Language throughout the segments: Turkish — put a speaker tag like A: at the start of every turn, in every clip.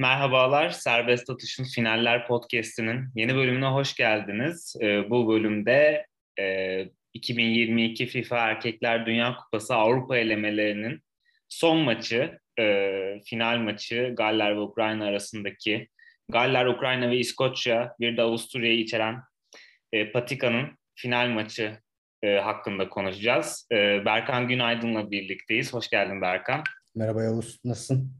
A: Merhabalar, Serbest Atış'ın Finaller Podcast'inin yeni bölümüne hoş geldiniz. Ee, bu bölümde e, 2022 FIFA Erkekler Dünya Kupası Avrupa elemelerinin son maçı, e, final maçı Galler ve Ukrayna arasındaki Galler, Ukrayna ve İskoçya bir de Avusturya'yı içeren e, Patika'nın final maçı e, hakkında konuşacağız. E, Berkan Günaydın'la birlikteyiz. Hoş geldin Berkan.
B: Merhaba Yavuz, nasılsın?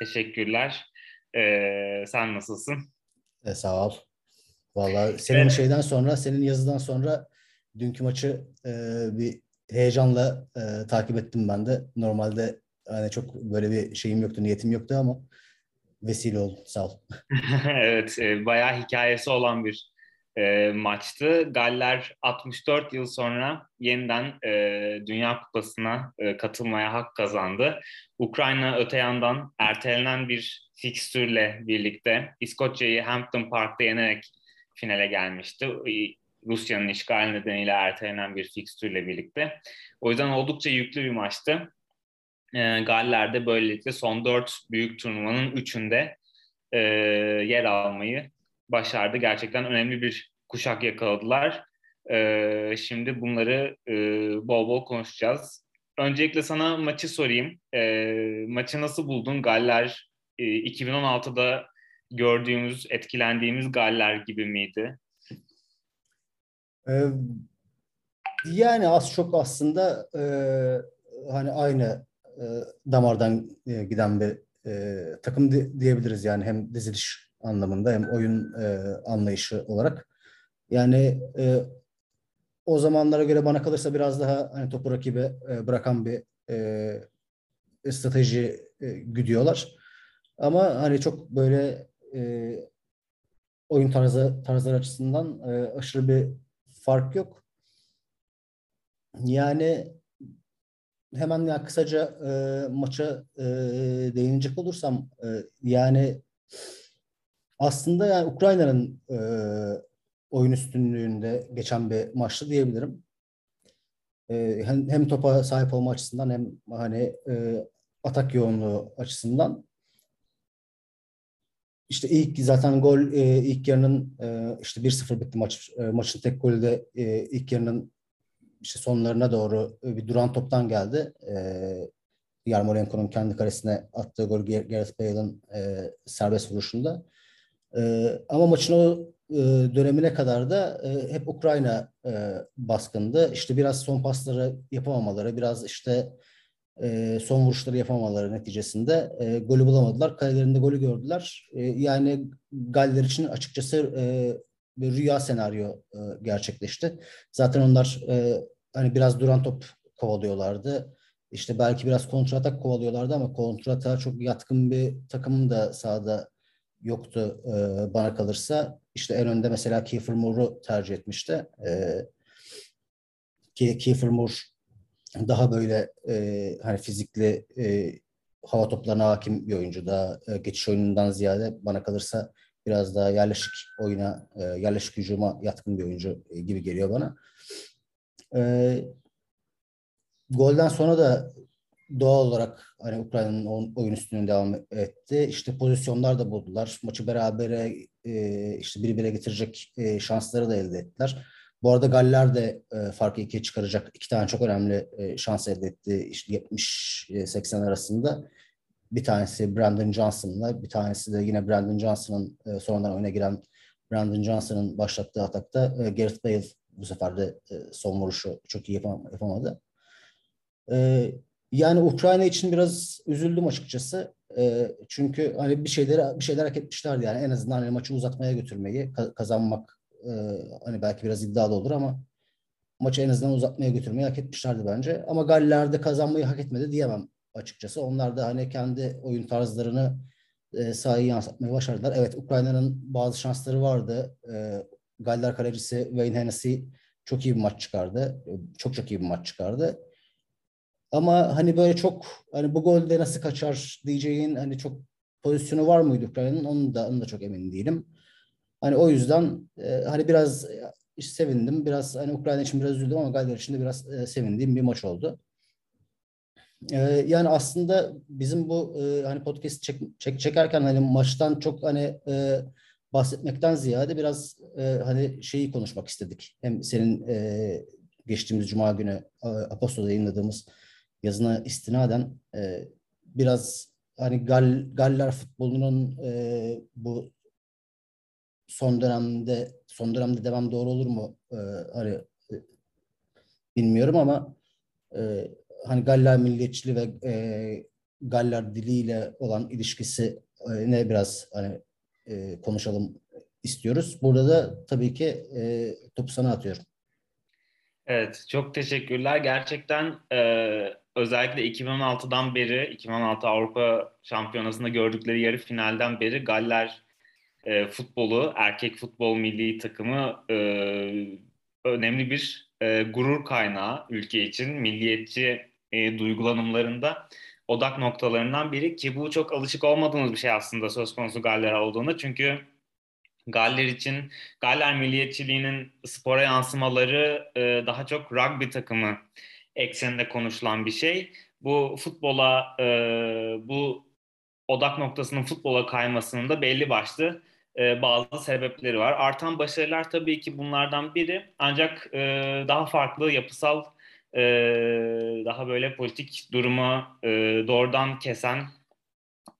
A: Teşekkürler. Ee, sen nasılsın?
B: E, sağ ol. Vallahi senin evet. şeyden sonra, senin yazıdan sonra dünkü maçı e, bir heyecanla e, takip ettim ben de. Normalde hani çok böyle bir şeyim yoktu, niyetim yoktu ama vesile oldu. Sağ ol.
A: evet, e, bayağı hikayesi olan bir e, maçtı. Galler 64 yıl sonra yeniden e, Dünya Kupası'na e, katılmaya hak kazandı. Ukrayna öte yandan ertelenen bir fikstürle birlikte İskoçya'yı Hampton Park'ta yenerek finale gelmişti. Rusya'nın işgali nedeniyle ertelenen bir fikstürle birlikte. O yüzden oldukça yüklü bir maçtı. E, Galler de böylelikle son dört büyük turnuvanın üçünde e, yer almayı başardı. Gerçekten önemli bir kuşak yakaladılar. Ee, şimdi bunları e, bol bol konuşacağız. Öncelikle sana maçı sorayım. E, maçı nasıl buldun? Galler e, 2016'da gördüğümüz, etkilendiğimiz Galler gibi miydi?
B: Ee, yani az çok aslında e, hani aynı e, damardan e, giden bir e, takım di, diyebiliriz yani hem diziliş anlamında hem oyun e, anlayışı olarak. Yani e, o zamanlara göre bana kalırsa biraz daha hani topu rakibe e, bırakan bir e, strateji e, güdüyorlar. Ama hani çok böyle e, oyun tarzı tarzları açısından e, aşırı bir fark yok. Yani hemen ya kısaca e, maça e, değinecek olursam e, yani aslında yani Ukrayna'nın e, oyun üstünlüğünde geçen bir maçtı diyebilirim. E, hem, hem topa sahip olma açısından hem hani e, atak yoğunluğu açısından. İşte ilk zaten gol e, ilk yarının e, işte 1-0 bitti maç. E, maçın tek golü de e, ilk yarının işte sonlarına doğru e, bir duran toptan geldi. E, Yarmolenko'nun kendi karesine attığı gol Gareth Bale'ın e, serbest vuruşunda. E, ama maçın o e, dönemine kadar da e, hep Ukrayna e, baskındı. İşte biraz son pasları yapamamaları, biraz işte e, son vuruşları yapamamaları neticesinde e, golü bulamadılar. Kalelerinde golü gördüler. E, yani Galler için açıkçası e, bir rüya senaryo e, gerçekleşti. Zaten onlar e, hani biraz duran top kovalıyorlardı. İşte belki biraz kontratak kovalıyorlardı ama kontrata çok yatkın bir takım da sahada yoktu e, bana kalırsa. İşte en önde mesela Kiefer Moore'u tercih etmişti. E, Kiefer Moore daha böyle e, hani fizikli e, hava toplarına hakim bir oyuncu. Daha e, geçiş oyunundan ziyade bana kalırsa biraz daha yerleşik oyuna, e, yerleşik hücuma yatkın bir oyuncu e, gibi geliyor bana. E, golden sonra da doğal olarak hani Ukrayna'nın oyun üstünlüğünü devam etti. İşte pozisyonlar da buldular. Maçı berabere e, işte biri bire getirecek e, şansları da elde ettiler. Bu arada Galler de e, farkı ikiye çıkaracak iki tane çok önemli e, şans elde etti. İşte 70-80 arasında. Bir tanesi Brandon Johnson'la, bir tanesi de yine Brandon Johnson'ın e, sonradan oyuna giren Brandon Johnson'ın başlattığı atakta e, Gareth Bale bu sefer de e, son vuruşu çok iyi yapam yapamadı. E, yani Ukrayna için biraz üzüldüm açıkçası. E, çünkü hani bir şeyleri bir şeyler hak etmişlerdi yani en azından hani maçı uzatmaya götürmeyi kazanmak e, hani belki biraz iddialı olur ama maçı en azından uzatmaya götürmeyi hak etmişlerdi bence. Ama Galler de kazanmayı hak etmedi diyemem açıkçası. Onlar da hani kendi oyun tarzlarını e, sahaya yansıtmayı başardılar. Evet Ukrayna'nın bazı şansları vardı. E, Galler kalecisi Wayne Hennessy çok iyi bir maç çıkardı. Çok çok iyi bir maç çıkardı. Ama hani böyle çok hani bu golde nasıl kaçar diyeceğin hani çok pozisyonu var mıydı Ukrayna'nın onu da onu da çok emin değilim. Hani o yüzden e, hani biraz e, sevindim. Biraz hani Ukrayna için biraz üzüldüm ama Galler için de biraz e, sevindiğim bir maç oldu. Ee, yani aslında bizim bu e, hani podcast çek, çek, çekerken hani maçtan çok hani e, bahsetmekten ziyade biraz e, hani şeyi konuşmak istedik. Hem senin e, geçtiğimiz Cuma günü e, Apostol'da yayınladığımız yazına istinaden e, biraz hani Gal, Galler futbolunun e, bu son dönemde son dönemde devam doğru olur mu? E, hani e, bilmiyorum ama e, hani Galler milliyetçiliği ve e, Galler diliyle olan ilişkisi e, ne biraz hani e, konuşalım istiyoruz. Burada da tabii ki e, topu sana atıyorum.
A: Evet, çok teşekkürler. Gerçekten e, özellikle 2016'dan beri, 2016 Avrupa Şampiyonası'nda gördükleri yarı finalden beri Galler e, futbolu, erkek futbol milli takımı e, önemli bir e, gurur kaynağı ülke için. Milliyetçi e, duygulanımlarında odak noktalarından biri ki bu çok alışık olmadığımız bir şey aslında söz konusu Galler olduğunda. Çünkü Galler için Galler milliyetçiliğinin spora yansımaları e, daha çok rugby takımı ekseninde konuşulan bir şey. Bu futbola e, bu odak noktasının futbola kaymasının da belli başlı e, bazı sebepleri var. Artan başarılar tabii ki bunlardan biri. Ancak e, daha farklı yapısal e, daha böyle politik durumu e, doğrudan kesen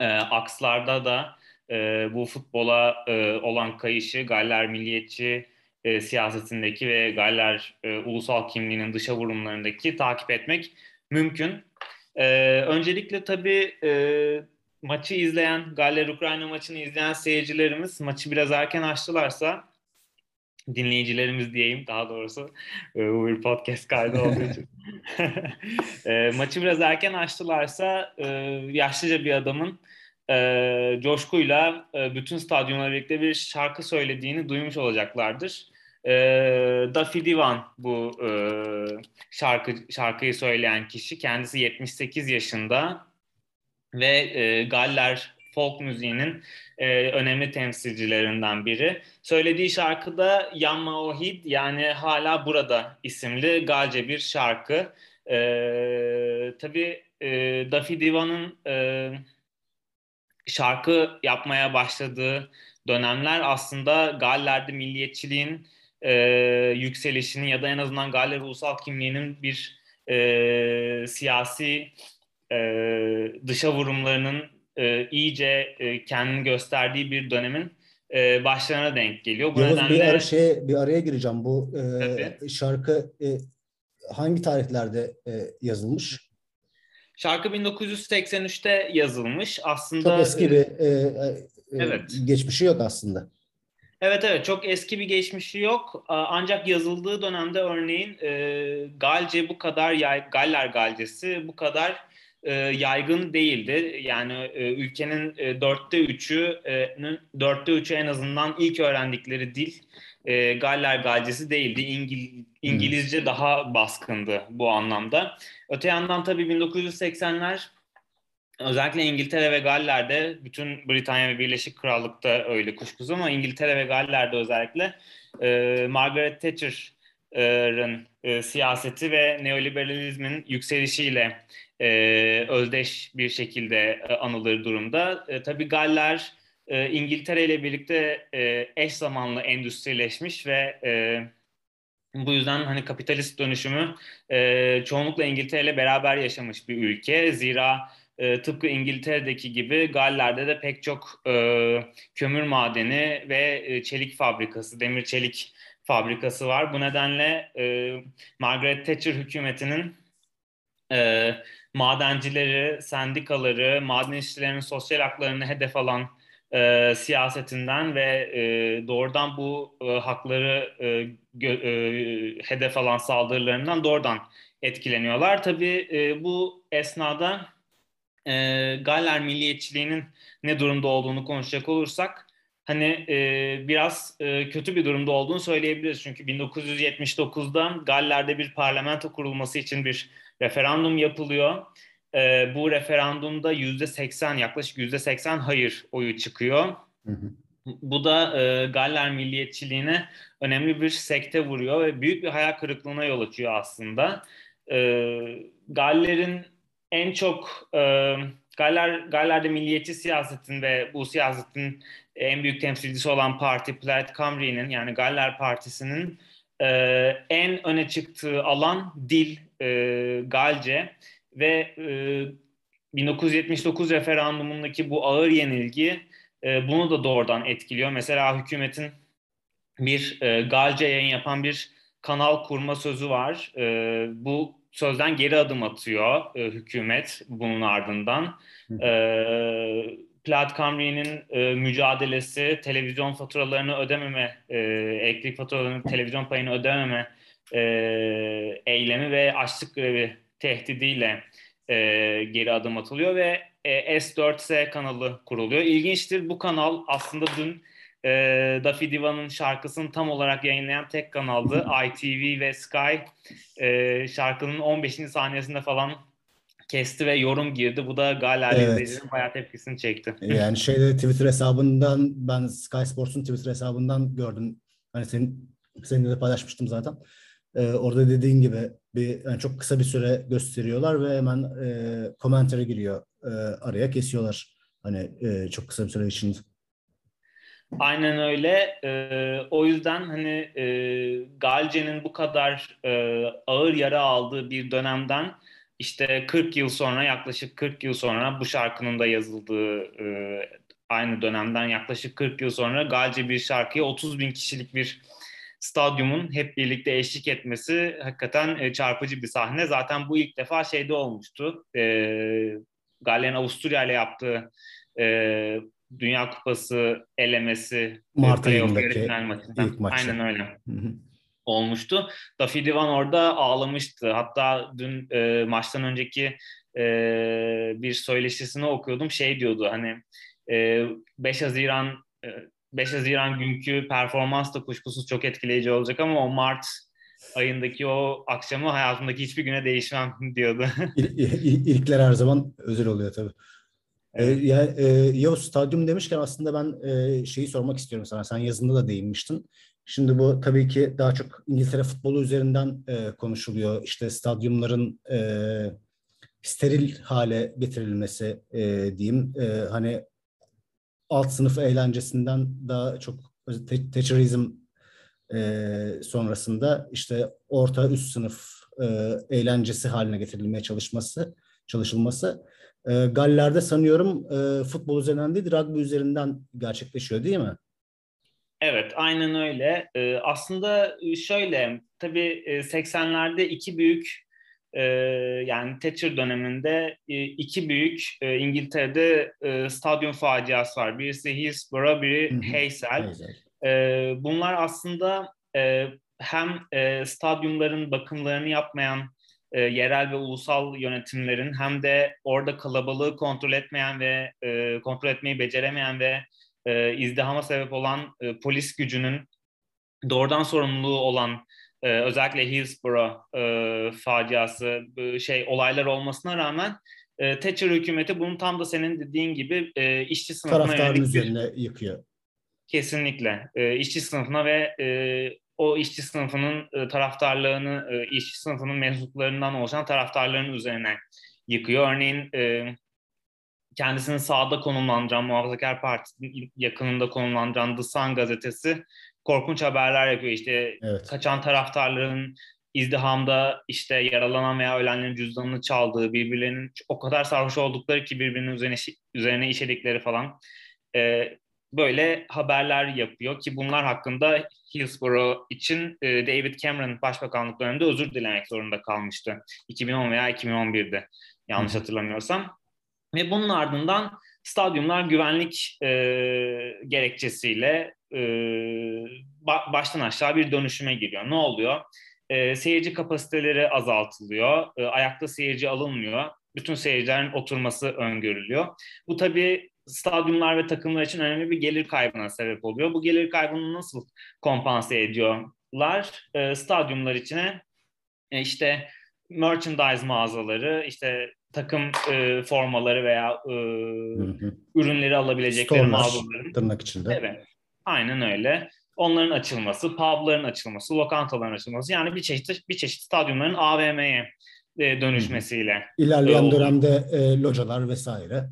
A: e, akslarda da e, bu futbola e, olan kayışı Galler milliyetçi e, siyasetindeki ve Galler e, ulusal kimliğinin dışa vurumlarındaki takip etmek mümkün. E, öncelikle tabii e, maçı izleyen, Galler-Ukrayna maçını izleyen seyircilerimiz maçı biraz erken açtılarsa dinleyicilerimiz diyeyim daha doğrusu e, bu bir podcast kaydı olduğu için e, maçı biraz erken açtılarsa e, yaşlıca bir adamın e, coşkuyla e, bütün stadyumla birlikte bir şarkı söylediğini duymuş olacaklardır. E, Daffy Divan bu e, şarkı şarkıyı söyleyen kişi. Kendisi 78 yaşında ve e, Galler folk müziğinin e, önemli temsilcilerinden biri. Söylediği şarkıda Yamma Ohid yani hala burada isimli Galce bir şarkı. E, tabii e, Daffy Divan'ın e, şarkı yapmaya başladığı dönemler aslında Galler'de milliyetçiliğin e, yükselişinin ya da en azından Galler ulusal kimliğinin bir e, siyasi e, dışa vurumlarının e, iyice e, kendini gösterdiği bir dönemin e, başlarına denk geliyor.
B: Bu Yavuz, nedenle... bir, ara şey, bir araya gireceğim. Bu e, şarkı e, hangi tarihlerde e, yazılmış?
A: Şarkı 1983'te yazılmış. Aslında
B: çok eski bir e, e, evet. geçmişi yok aslında.
A: Evet evet çok eski bir geçmişi yok. Ancak yazıldığı dönemde örneğin e, Galce bu kadar yay, Galler Galcesi bu kadar e, yaygın değildi. Yani e, ülkenin e, dörtte üçü'nün dörtte üçü en azından ilk öğrendikleri dil e, Galler Galcesi değildi. İngil, İngilizce hmm. daha baskındı bu anlamda. Öte yandan tabii 1980'ler özellikle İngiltere ve Galler'de bütün Britanya ve Birleşik Krallık'ta öyle kuşkusuz ama İngiltere ve Galler'de özellikle e, Margaret Thatcher'ın e, siyaseti ve neoliberalizmin yükselişiyle e, özdeş bir şekilde e, anılır durumda. E, tabii Galler e, İngiltere ile birlikte e, eş zamanlı endüstrileşmiş ve e, bu yüzden hani kapitalist dönüşümü e, çoğunlukla İngiltere ile beraber yaşamış bir ülke. Zira e, tıpkı İngiltere'deki gibi Galler'de de pek çok e, kömür madeni ve e, çelik fabrikası, demir çelik fabrikası var. Bu nedenle e, Margaret Thatcher hükümetinin e, madencileri, sendikaları, maden işçilerinin sosyal haklarını hedef alan e, siyasetinden ve e, doğrudan bu e, hakları e, gö, e, hedef alan saldırılarından doğrudan etkileniyorlar. Tabii e, bu esnada e, Galler milliyetçiliğinin ne durumda olduğunu konuşacak olursak hani e, biraz e, kötü bir durumda olduğunu söyleyebiliriz. Çünkü 1979'da Galler'de bir parlamento kurulması için bir referandum yapılıyor. E, bu referandumda yüzde 80 yaklaşık yüzde 80 hayır oyu çıkıyor. Hı hı. Bu da e, Galler milliyetçiliğine önemli bir sekte vuruyor ve büyük bir hayal kırıklığına yol açıyor aslında. E, Galler'in en çok e, Galler, Galler'de milliyetçi siyasetin ve bu siyasetin en büyük temsilcisi olan parti Plaid Cymru'nun yani Galler Partisi'nin e, en öne çıktığı alan dil e, Galce ve e, 1979 referandumundaki bu ağır yenilgi e, bunu da doğrudan etkiliyor. Mesela hükümetin bir e, Galce yayın yapan bir kanal kurma sözü var. E, bu sözden geri adım atıyor e, hükümet bunun ardından. E, Plaid Cymru'nun e, mücadelesi, televizyon faturalarını ödememe, e, elektrik faturalarının televizyon payını ödememe e, eylemi ve açlık grevi tehdidiyle e, geri adım atılıyor ve e, S4S kanalı kuruluyor. İlginçtir bu kanal aslında dün e, Daffy Diva'nın şarkısını tam olarak yayınlayan tek kanaldı. ITV ve Sky e, şarkının 15. saniyesinde falan kesti ve yorum girdi. Bu da Galer evet. bayağı tepkisini çekti.
B: Yani şeyde Twitter hesabından ben Sky Sports'un Twitter hesabından gördüm. Hani senin seninle de paylaşmıştım zaten. Ee, orada dediğin gibi bir yani çok kısa bir süre gösteriyorlar ve hemen e, commentary giriyor. E, araya kesiyorlar. Hani e, çok kısa bir süre içinde.
A: Aynen öyle. Ee, o yüzden hani e, Galce'nin bu kadar e, ağır yara aldığı bir dönemden işte 40 yıl sonra yaklaşık 40 yıl sonra bu şarkının da yazıldığı e, aynı dönemden yaklaşık 40 yıl sonra Galce bir şarkıya 30 bin kişilik bir stadyumun hep birlikte eşlik etmesi hakikaten e, çarpıcı bir sahne. Zaten bu ilk defa şeyde olmuştu. E, Galler'in Avusturya ile yaptığı e, Dünya Kupası elemesi
B: Mart ayındaki ilk maçı.
A: Aynen öyle. Hı-hı. olmuştu. Daffy Divan orada ağlamıştı. Hatta dün e, maçtan önceki e, bir söyleşisini okuyordum. Şey diyordu hani e, 5 Haziran e, 5 Haziran günkü performans da kuşkusuz çok etkileyici olacak ama o Mart ayındaki o akşamı hayatımdaki hiçbir güne değişmem diyordu.
B: İl, il, ilkler her zaman özel oluyor tabii. Ee, evet. E, ya, e, Yavuz stadyum demişken aslında ben e, şeyi sormak istiyorum sana. Sen yazında da değinmiştin. Şimdi bu tabii ki daha çok İngiltere futbolu üzerinden e, konuşuluyor. İşte stadyumların e, steril hale getirilmesi e, diyeyim. E, hani alt sınıf eğlencesinden daha çok te- Thatcherizm e, sonrasında işte orta üst sınıf e, eğlencesi haline getirilmeye çalışması çalışılması e, Galler'de sanıyorum e, futbol üzerinden değil rugby üzerinden gerçekleşiyor değil mi?
A: Evet, aynen öyle. E, aslında şöyle, tabii 80'lerde iki büyük, e, yani Thatcher döneminde e, iki büyük e, İngiltere'de e, stadyum faciası var. Birisi Hillsborough, biri Haysel. E, bunlar aslında e, hem e, stadyumların bakımlarını yapmayan e, yerel ve ulusal yönetimlerin hem de orada kalabalığı kontrol etmeyen ve e, kontrol etmeyi beceremeyen ve e, izdihama sebep olan e, polis gücünün doğrudan sorumluluğu olan e, özellikle Hillsborough e, faciası e, şey olaylar olmasına rağmen e, Thatcher hükümeti bunu tam da senin dediğin gibi e, işçi sınıfına
B: taraftarın üzerine yıkıyor.
A: Kesinlikle. E, işçi sınıfına ve e, o işçi sınıfının e, taraftarlığını, e, işçi sınıfının mensuplarından oluşan taraftarların üzerine yıkıyor. Örneğin e, kendisini sağda konumlandıran, Muhafazakar Parti'nin yakınında konumlandıran The Sun gazetesi korkunç haberler yapıyor. İşte evet. kaçan taraftarların izdihamda işte yaralanan veya ölenlerin cüzdanını çaldığı, birbirlerinin o kadar sarhoş oldukları ki birbirinin üzerine, üzerine işedikleri falan. Ee, böyle haberler yapıyor ki bunlar hakkında Hillsborough için e, David Cameron başbakanlık döneminde özür dilemek zorunda kalmıştı. 2010 veya 2011'de yanlış hatırlamıyorsam. Ve bunun ardından stadyumlar güvenlik e, gerekçesiyle e, ba- baştan aşağı bir dönüşüme giriyor. Ne oluyor? E, seyirci kapasiteleri azaltılıyor, e, ayakta seyirci alınmıyor, bütün seyircilerin oturması öngörülüyor. Bu tabii stadyumlar ve takımlar için önemli bir gelir kaybına sebep oluyor. Bu gelir kaybını nasıl kompanse ediyorlar? E, stadyumlar içine e, işte merchandise mağazaları, işte takım e, formaları veya e, ürünleri alabilecekleri mağazaların.
B: Tırnak içinde.
A: Evet. Aynen öyle. Onların açılması, pubların açılması, lokantaların açılması yani bir çeşit bir çeşit stadyumların AVM'ye e, dönüşmesiyle.
B: İlerleyen e, dönemde e, localar vesaire.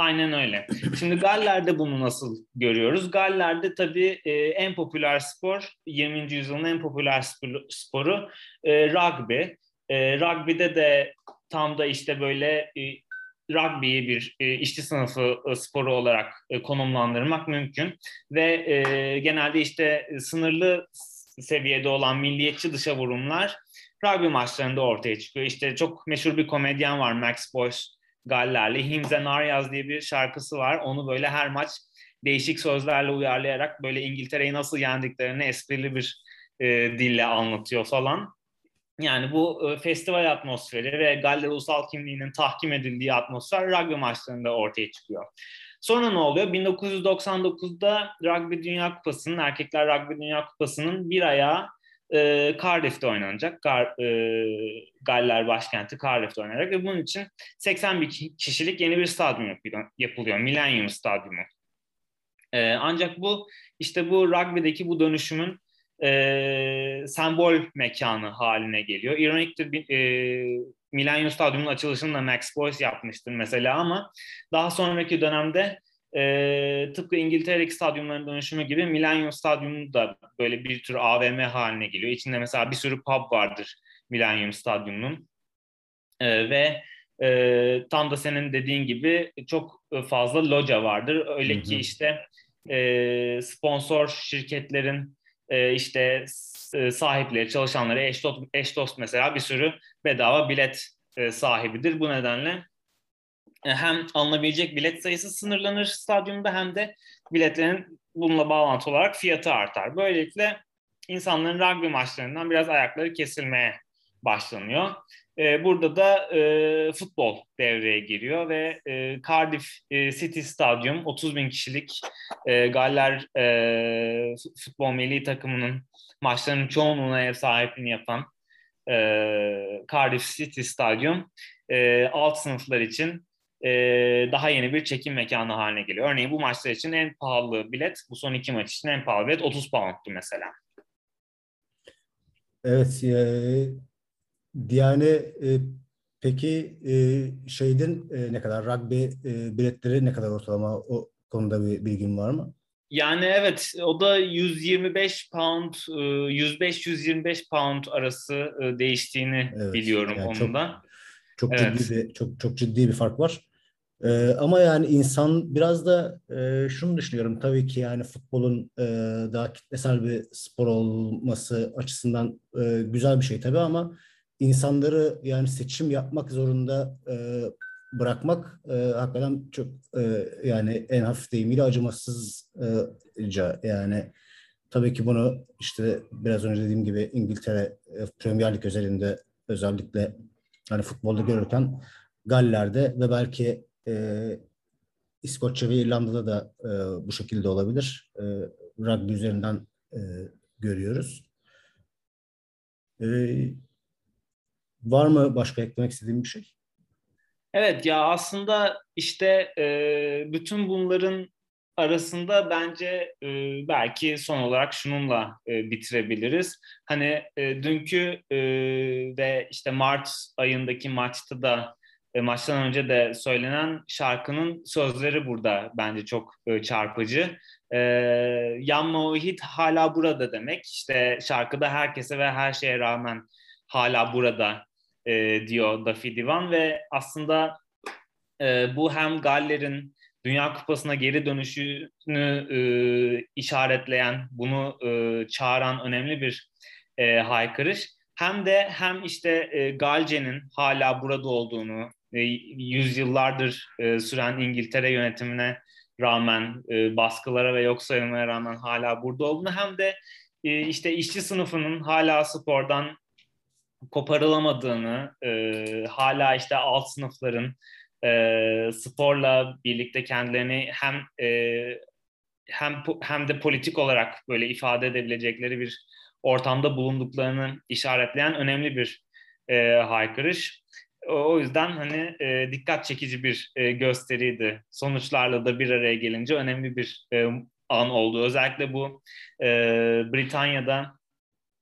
A: Aynen öyle. Şimdi Galler'de bunu nasıl görüyoruz? Galler'de tabii e, en popüler spor, 20. yüzyılın en popüler sporu e, rugby. E, rugby'de de tam da işte böyle e, rugby'yi bir işçi sınıfı sporu olarak konumlandırmak mümkün. Ve genelde işte sınırlı seviyede olan milliyetçi dışa vurumlar rugby maçlarında ortaya çıkıyor. İşte çok meşhur bir komedyen var Max Boyce Gallerli. And Arias diye bir şarkısı var. Onu böyle her maç değişik sözlerle uyarlayarak böyle İngiltere'yi nasıl yendiklerini esprili bir e, dille anlatıyor falan. Yani bu e, festival atmosferi ve Galler ulusal kimliğinin tahkim edildiği atmosfer rugby maçlarında ortaya çıkıyor. Sonra ne oluyor? 1999'da Rugby Dünya Kupası'nın, Erkekler Rugby Dünya Kupası'nın bir ayağı e, Cardiff'te oynanacak. Gar, e, Galler başkenti Cardiff'te oynanacak ve bunun için 80 bin kişilik yeni bir stadyum yapılıyor Millennium Stadyumu. E, ancak bu işte bu rugby'deki bu dönüşümün e, sembol mekanı haline geliyor. İroniktir e, Millennium Stadyumu'nun açılışını da Max Boyce yapmıştır mesela ama daha sonraki dönemde e, tıpkı İngiltere'deki stadyumların dönüşümü gibi Millennium Stadyumu da böyle bir tür AVM haline geliyor. İçinde mesela bir sürü pub vardır Millennium Stadyumu'nun. E, ve e, tam da senin dediğin gibi çok fazla loca vardır. Öyle hı hı. ki işte e, sponsor şirketlerin e, işte e, sahipleri, çalışanları, eş dost, eş dost mesela bir sürü bedava bilet e, sahibidir. Bu nedenle hem alınabilecek bilet sayısı sınırlanır stadyumda hem de biletlerin bununla bağlantı olarak fiyatı artar. Böylelikle insanların rugby maçlarından biraz ayakları kesilmeye başlanıyor. E, burada da e, futbol devreye giriyor ve e, Cardiff e, City Stadyum 30 bin kişilik e, Galler e, futbol milli takımının maçlarının çoğunluğuna ev sahipliğini yapan e, Cardiff City Stadyum e, alt sınıflar için e, daha yeni bir çekim mekanı haline geliyor. Örneğin bu maçlar için en pahalı bilet, bu son iki maç için en pahalı bilet 30 pound'tu mesela.
B: Evet, e, yani e, peki e, şeyden e, ne kadar rugby e, biletleri ne kadar ortalama o konuda bir bilgin var mı?
A: Yani evet o da 125 pound 105-125 e, pound arası değiştiğini evet, biliyorum yani onun da.
B: Çok, çok evet. ciddi bir çok çok ciddi bir fark var. Ee, ama yani insan biraz da e, şunu düşünüyorum tabii ki yani futbolun e, daha kitlesel bir spor olması açısından e, güzel bir şey tabii ama insanları yani seçim yapmak zorunda e, bırakmak e, hakikaten çok e, yani en hafif deyimiyle acımasızca yani tabii ki bunu işte biraz önce dediğim gibi İngiltere e, Premier Lig özelinde özellikle hani futbolda görürken Galler'de ve belki e, İskoçya ve İrlanda'da da e, bu şekilde olabilir. E, rugby üzerinden e, görüyoruz. E, var mı başka eklemek istediğim bir şey?
A: Evet ya aslında işte e, bütün bunların arasında bence e, belki son olarak şununla e, bitirebiliriz. Hani e, dünkü e, ve işte Mart ayındaki maçta da e, maçtan önce de söylenen şarkının sözleri burada bence çok e, çarpıcı. E, Yanma hit hala burada demek. İşte şarkıda herkese ve her şeye rağmen hala burada e, diyor Daffy Divan ve aslında bu hem Galler'in Dünya Kupası'na geri dönüşünü e, işaretleyen, bunu e, çağıran önemli bir e, haykırış. Hem de hem işte e, Galce'nin hala burada olduğunu, e, yüzyıllardır e, süren İngiltere yönetimine rağmen, e, baskılara ve yok sayılmaya rağmen hala burada olduğunu hem de e, işte işçi sınıfının hala spordan koparılamadığını, hala işte alt sınıfların sporla birlikte kendilerini hem hem hem de politik olarak böyle ifade edebilecekleri bir ortamda bulunduklarını işaretleyen önemli bir e, haykırış. O, yüzden hani e, dikkat çekici bir e, gösteriydi. Sonuçlarla da bir araya gelince önemli bir e, an oldu. Özellikle bu e, Britanya'da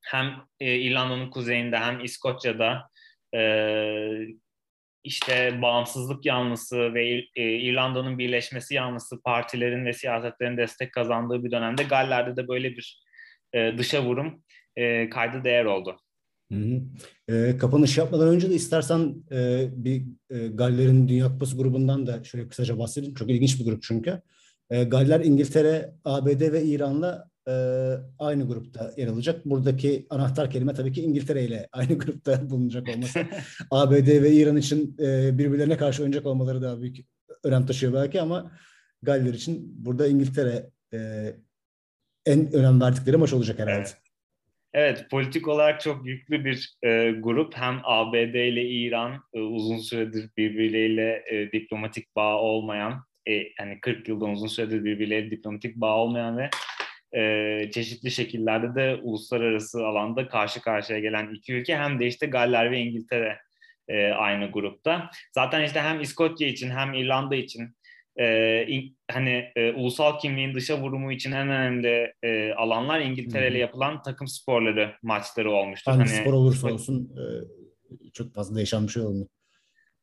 A: hem e, İrlanda'nın kuzeyinde hem İskoçya'da e, işte bağımsızlık yanlısı ve e, İrlanda'nın birleşmesi yanlısı partilerin ve siyasetlerin destek kazandığı bir dönemde Galler'de de böyle bir e, dışa vurum e, kaydı değer oldu.
B: Hı hı. E, kapanış yapmadan önce de istersen e, bir e, Galler'in Dünya Kupası grubundan da şöyle kısaca bahsedeyim. Çok ilginç bir grup çünkü. E, Galler, İngiltere, ABD ve İran'la e, aynı grupta yer alacak. Buradaki anahtar kelime tabii ki İngiltere ile aynı grupta bulunacak olması. ABD ve İran için e, birbirlerine karşı oynayacak olmaları daha büyük önem taşıyor belki ama Galler için burada İngiltere e, en önem verdikleri maç olacak herhalde.
A: Evet. Evet, politik olarak çok yüklü bir e, grup. Hem ABD ile İran e, uzun süredir birbirleriyle e, diplomatik bağ olmayan, e, yani 40 yıldan uzun süredir birbirleriyle diplomatik bağ olmayan ve e, çeşitli şekillerde de uluslararası alanda karşı karşıya gelen iki ülke hem de işte Galler ve İngiltere e, aynı grupta. Zaten işte hem İskoçya için hem İrlanda için e, in, hani e, ulusal kimliğin dışa vurumu için en önemli e, alanlar İngiltere ile yapılan takım sporları maçları olmuştur.
B: Hangi hani, spor olursa olsun e, çok fazla değişen bir şey olmuyor.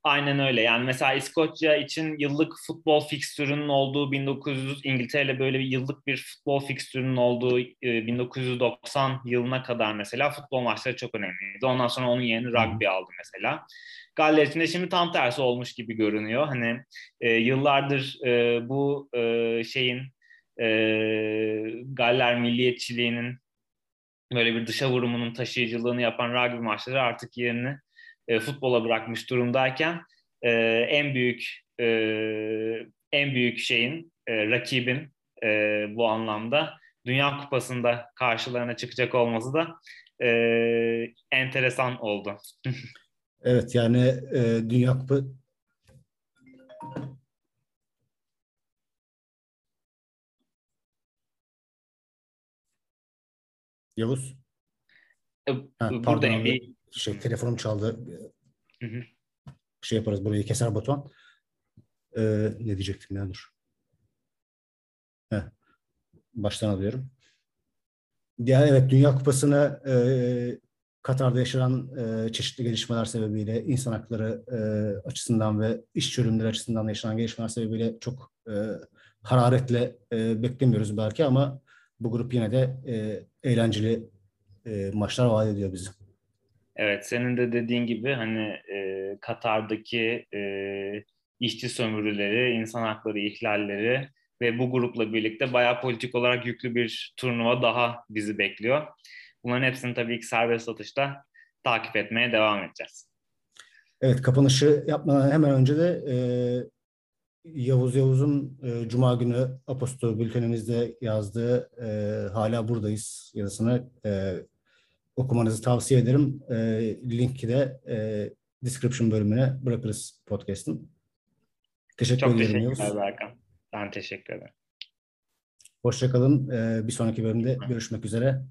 A: Aynen öyle. Yani mesela İskoçya için yıllık futbol fikstürünün olduğu 1900 İngiltere böyle bir yıllık bir futbol fikstürünün olduğu 1990 e, yılına kadar mesela futbol maçları çok önemliydi. Ondan sonra onun yerini rugby aldı mesela. Galler için de şimdi tam tersi olmuş gibi görünüyor. Hani e, yıllardır e, bu e, şeyin e, Galler milliyetçiliğinin böyle bir dışa vurumunun taşıyıcılığını yapan rugby maçları artık yerini e, futbola bırakmış durumdayken e, en büyük e, en büyük şeyin e, rakibin e, bu anlamda Dünya Kupası'nda karşılarına çıkacak olması da e, enteresan oldu.
B: evet yani e, Dünya Kupası Yavuz.
A: E, ha, Buradayım. Bir
B: şey telefonum çaldı. Hı hı. Şey yaparız burayı keser Batuhan. Ee, ne diyecektim ya dur. Heh. Baştan alıyorum. Ya evet Dünya Kupası'nı e, Katar'da yaşanan e, çeşitli gelişmeler sebebiyle insan hakları e, açısından ve iş çözümleri açısından yaşanan gelişmeler sebebiyle çok e, hararetle e, beklemiyoruz belki ama bu grup yine de e, eğlenceli e, maçlar vaat ediyor bizi.
A: Evet, senin de dediğin gibi hani e, Katar'daki e, işçi sömürüleri, insan hakları ihlalleri ve bu grupla birlikte bayağı politik olarak yüklü bir turnuva daha bizi bekliyor. Bunların hepsini tabii ki serbest satışta takip etmeye devam edeceğiz.
B: Evet, kapanışı yapmadan hemen önce de e, Yavuz Yavuz'un e, Cuma günü Aposto bültenimizde yazdığı e, hala buradayız yazısını e, okumanızı tavsiye ederim. E, linki de e, description bölümüne bırakırız podcast'ın.
A: Teşekkür Çok ederim. Çok teşekkürler Berkan. Ben teşekkür ederim.
B: Hoşçakalın. E, bir sonraki bölümde görüşmek üzere.